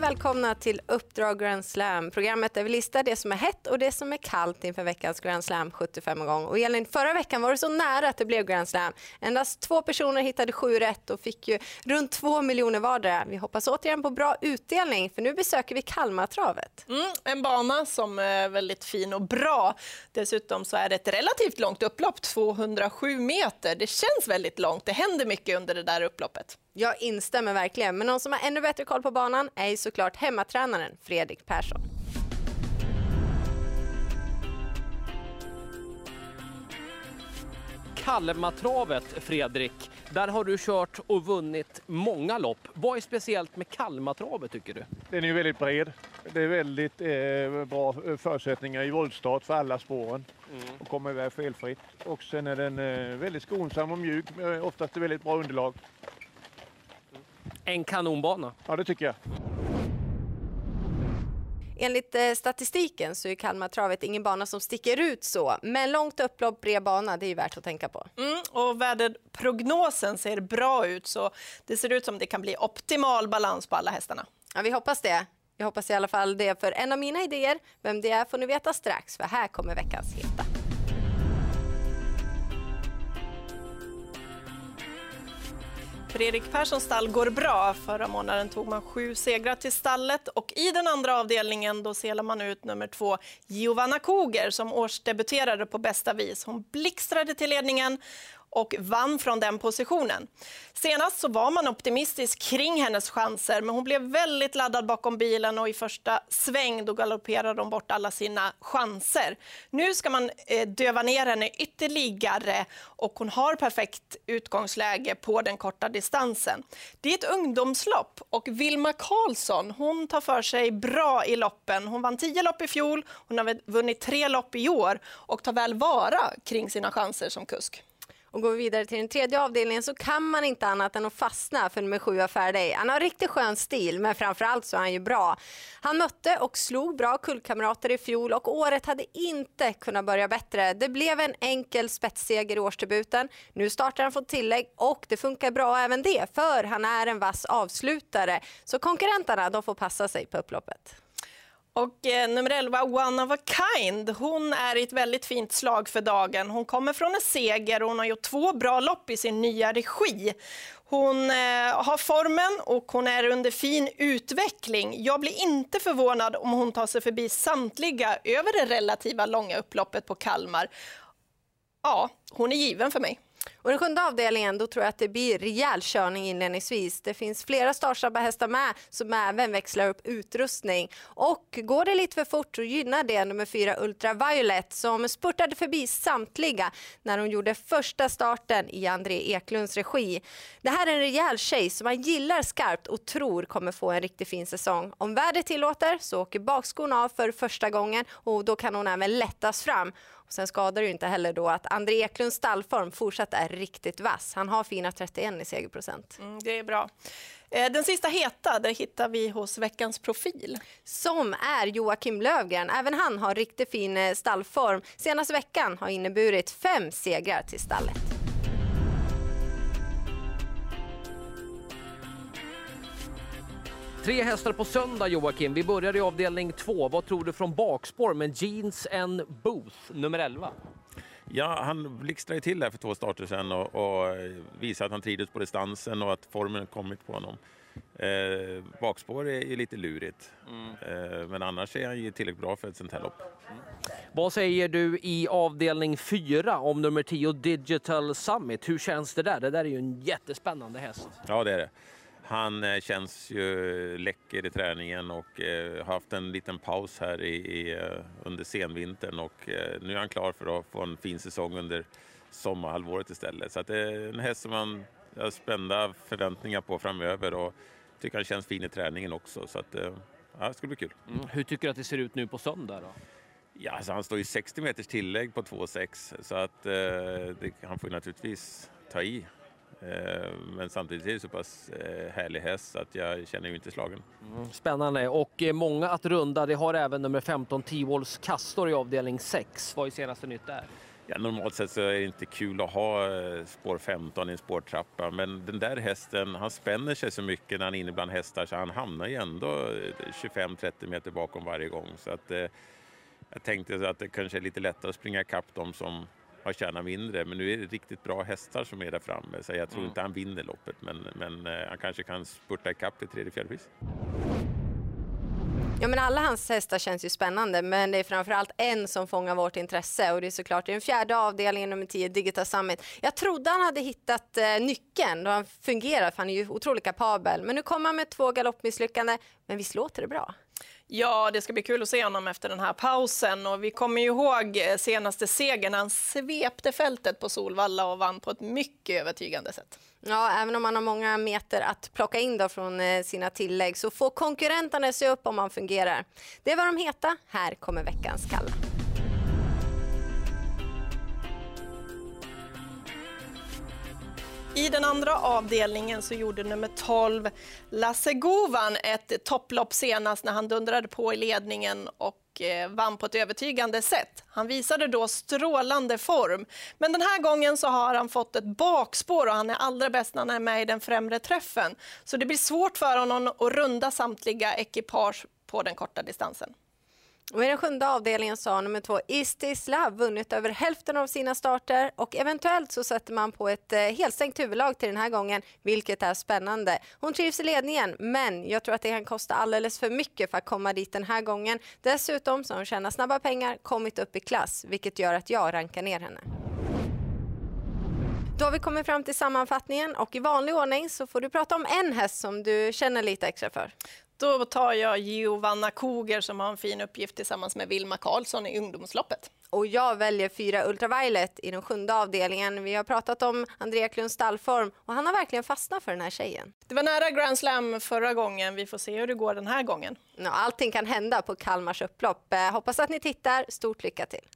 välkomna till Uppdrag Grand Slam, programmet där vi listar det som är hett och det som är kallt inför veckans Grand Slam 75 gång. Och Elin, förra veckan var det så nära att det blev Grand Slam. Endast två personer hittade sju rätt och fick ju runt två miljoner vardera. Vi hoppas återigen på bra utdelning för nu besöker vi Kalmartravet. Mm, en bana som är väldigt fin och bra. Dessutom så är det ett relativt långt upplopp, 207 meter. Det känns väldigt långt. Det händer mycket under det där upploppet. Jag instämmer verkligen, men någon som har ännu bättre koll på banan är såklart hemmatränaren Fredrik Persson. Kalmartravet, Fredrik. Där har du kört och vunnit många lopp. Vad är speciellt med Kalmartravet tycker du? Den är ju väldigt bred. Det är väldigt eh, bra förutsättningar i voltstart för alla spåren mm. och kommer iväg felfritt. Och sen är den eh, väldigt skonsam och mjuk oftast väldigt bra underlag. En kanonbana. Ja, det tycker jag. Enligt eh, statistiken så är Kalmartravet ingen bana som sticker ut så, men långt upplopp, bred bana, det är ju värt att tänka på. Mm, och väderprognosen ser bra ut, så det ser ut som det kan bli optimal balans på alla hästarna. Ja, vi hoppas det. Jag hoppas i alla fall det, för en av mina idéer, vem det är får ni veta strax, för här kommer veckans heta. Fredrik Perssons stall går bra. Förra månaden tog man sju segrar till stallet och i den andra avdelningen då selar man ut nummer två Giovanna Koger som årsdebuterade på bästa vis. Hon blixtrade till ledningen och vann från den positionen. Senast så var man optimistisk kring hennes chanser men hon blev väldigt laddad bakom bilen och i första sväng då galopperade de bort alla sina chanser. Nu ska man eh, döva ner henne ytterligare och hon har perfekt utgångsläge på den korta distansen. Det är ett ungdomslopp och Vilma Karlsson hon tar för sig bra i loppen. Hon vann tio lopp i fjol, hon har vunnit tre lopp i år och tar väl vara kring sina chanser som kusk. Och går vi vidare till den tredje avdelningen så kan man inte annat än att fastna för nummer sju Faraday. Han har riktigt skön stil, men framförallt så är han ju bra. Han mötte och slog bra kullkamrater i fjol och året hade inte kunnat börja bättre. Det blev en enkel spetsseger i årsdebuten. Nu startar han fått tillägg och det funkar bra även det, för han är en vass avslutare. Så konkurrenterna de får passa sig på upploppet. Och eh, nummer 11, One of a kind, hon är i ett väldigt fint slag för dagen. Hon kommer från en seger och hon har gjort två bra lopp i sin nya regi. Hon eh, har formen och hon är under fin utveckling. Jag blir inte förvånad om hon tar sig förbi samtliga över det relativa långa upploppet på Kalmar. Ja, hon är given för mig. Och den sjunde avdelningen, då tror jag att det blir rejäl körning inledningsvis. Det finns flera startsnabba hästar med som även växlar upp utrustning. Och går det lite för fort så gynnar det nummer fyra Ultra Violet som spurtade förbi samtliga när hon gjorde första starten i André Eklunds regi. Det här är en rejäl tjej som man gillar skarpt och tror kommer få en riktigt fin säsong. Om vädret tillåter så åker bakskon av för första gången och då kan hon även lättas fram. Och sen skadar det ju inte heller då att André Eklunds stallform fortsatt är riktigt vass. Han har fina 31 i segerprocent. Mm, det är bra. Eh, den sista heta det hittar vi hos veckans profil. Som är Joakim Lövgren. Även han har riktigt fin eh, stallform. Senaste veckan har inneburit fem segrar till stallet. Tre hästar på söndag Joakim. Vi börjar i avdelning två. Vad tror du från bakspår med Jeans and Booth, nummer 11? Ja, han blixtrade till där för två starter sedan och, och visade att han trivdes på distansen och att formen kommit på honom. Eh, bakspår är ju lite lurigt, mm. eh, men annars är han ju tillräckligt bra för ett sånt här lopp. Mm. Vad säger du i avdelning 4 om nummer 10 Digital Summit? Hur känns det där? Det där är ju en jättespännande häst. Ja, det är det. Han eh, känns ju läcker i träningen och eh, har haft en liten paus här i, i, eh, under senvintern och nu är han klar för att få en fin säsong under sommarhalvåret istället. Så det är en häst som man har spända förväntningar på framöver och tycker han känns fin i träningen också. Så att, ja, det ska bli kul. Mm. Hur tycker du att det ser ut nu på söndag? Då? Ja, alltså han står ju 60 meters tillägg på 2,6 så att eh, det, han får naturligtvis ta i men samtidigt är det så pass eh, härlig häst att jag känner ju inte slagen. Mm, spännande och eh, många att runda. Det har även nummer 15 T-Walls Castor i avdelning 6. Vad är senaste nytt där? Ja, normalt sett så är det inte kul att ha eh, spår 15 i en spårtrappa men den där hästen han spänner sig så mycket när han är inne bland hästar så han hamnar ju ändå 25-30 meter bakom varje gång. Så att, eh, jag tänkte att det kanske är lite lättare att springa ikapp dem som har tjänat mindre. Men nu är det riktigt bra hästar som är där framme så jag tror mm. inte han vinner loppet men, men eh, han kanske kan spurta ikapp i tredje fjärde pris. Ja, men alla hans hästar känns ju spännande, men det är framförallt en som fångar vårt intresse och det är såklart i den fjärde avdelningen, nummer 10, Digital Summit. Jag trodde han hade hittat eh, nyckeln då han fungerar, för han är ju otroligt kapabel. Men nu kommer han med två galoppmisslyckanden, men visst låter det bra? Ja, det ska bli kul att se honom efter den här pausen. Och vi kommer ju ihåg eh, senaste segern. Han svepte fältet på Solvalla och vann på ett mycket övertygande sätt. Ja, även om man har många meter att plocka in då från eh, sina tillägg så får konkurrenterna se upp om man fungerar. Det var de heta. Här kommer veckans kalla. I den andra avdelningen så gjorde nummer 12 Lasse Govan ett topplopp senast när han dundrade på i ledningen och eh, vann på ett övertygande sätt. Han visade då strålande form. Men den här gången så har han fått ett bakspår och han är allra bäst när han är med i den främre träffen. Så det blir svårt för honom att runda samtliga ekipage på den korta distansen. Och I den sjunde avdelningen så har nummer två Istisla vunnit över hälften av sina starter och eventuellt så sätter man på ett eh, helstängt huvudlag till den här gången, vilket är spännande. Hon trivs i ledningen, men jag tror att det kan kosta alldeles för mycket för att komma dit den här gången. Dessutom så har hon tjänat snabba pengar, kommit upp i klass, vilket gör att jag rankar ner henne. Då har vi kommit fram till sammanfattningen och i vanlig ordning så får du prata om en häst som du känner lite extra för. Då tar jag Giovanna Koger som har en fin uppgift tillsammans med Vilma Karlsson i ungdomsloppet. Och jag väljer fyra Ultraviolet i den sjunde avdelningen. Vi har pratat om Andrea Klunds stallform och han har verkligen fastnat för den här tjejen. Det var nära Grand Slam förra gången. Vi får se hur det går den här gången. Ja, allting kan hända på Kalmars upplopp. Eh, hoppas att ni tittar. Stort lycka till!